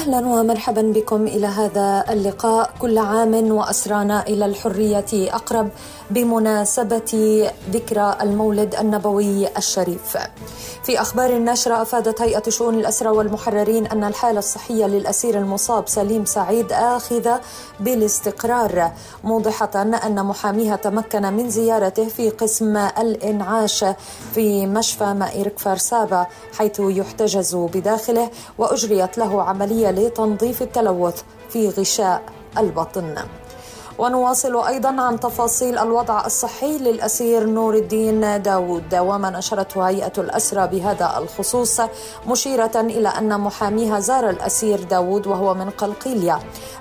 أهلا ومرحبا بكم إلى هذا اللقاء كل عام وأسرانا إلى الحرية أقرب بمناسبة ذكرى المولد النبوي الشريف. في أخبار النشرة أفادت هيئة شؤون الاسرى والمحررين أن الحالة الصحية للأسير المصاب سليم سعيد اخذه بالاستقرار موضحة أن محاميها تمكن من زيارته في قسم الإنعاش في مشفى مائرك فارسابا حيث يحتجز بداخله وأجريت له عملية لتنظيف التلوث في غشاء البطن. ونواصل أيضا عن تفاصيل الوضع الصحي للأسير نور الدين داود وما نشرته هيئة الأسرى بهذا الخصوص مشيرة إلى أن محاميها زار الأسير داود وهو من قلقيلية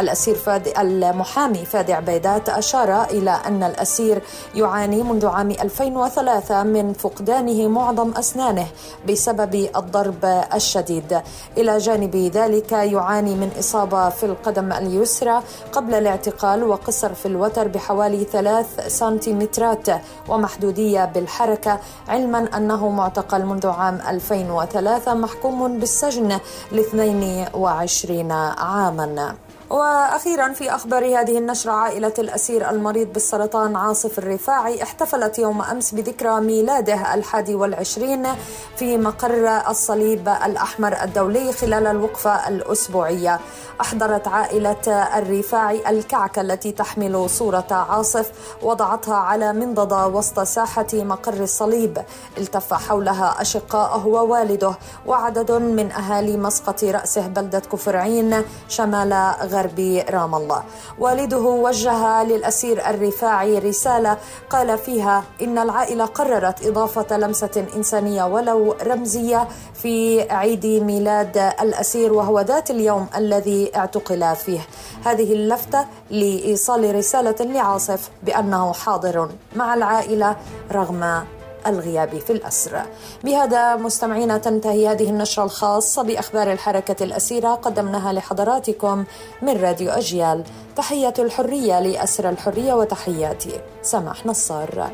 الأسير فاد المحامي فادي عبيدات أشار إلى أن الأسير يعاني منذ عام 2003 من فقدانه معظم أسنانه بسبب الضرب الشديد. إلى جانب ذلك يعاني من إصابة في القدم اليسرى قبل الاعتقال وقصة يتأثر في الوتر بحوالي ثلاث سنتيمترات ومحدودية بالحركة علما أنه معتقل منذ عام 2003 محكوم بالسجن ل 22 عاما. وأخيرا في أخبار هذه النشرة عائلة الأسير المريض بالسرطان عاصف الرفاعي احتفلت يوم أمس بذكرى ميلاده الحادي والعشرين في مقر الصليب الأحمر الدولي خلال الوقفة الأسبوعية. أحضرت عائلة الرفاعي الكعكة التي تحمل صورة عاصف وضعتها على منضدة وسط ساحة مقر الصليب. التف حولها اشقائه ووالده وعدد من أهالي مسقط رأسه بلدة كفرعين شمال غرب. غرب رام الله. والده وجه للأسير الرفاعي رسالة قال فيها إن العائلة قررت إضافة لمسة إنسانية ولو رمزية في عيد ميلاد الأسير وهو ذات اليوم الذي اعتقل فيه. هذه اللفتة لإيصال رسالة لعاصف بأنه حاضر مع العائلة رغم الغياب في الأسر. بهذا مستمعينا تنتهي هذه النشرة الخاصة بأخبار الحركة الأسيرة قدمناها لحضراتكم من راديو أجيال. تحية الحرية لأسر الحرية وتحياتي سماح نصار.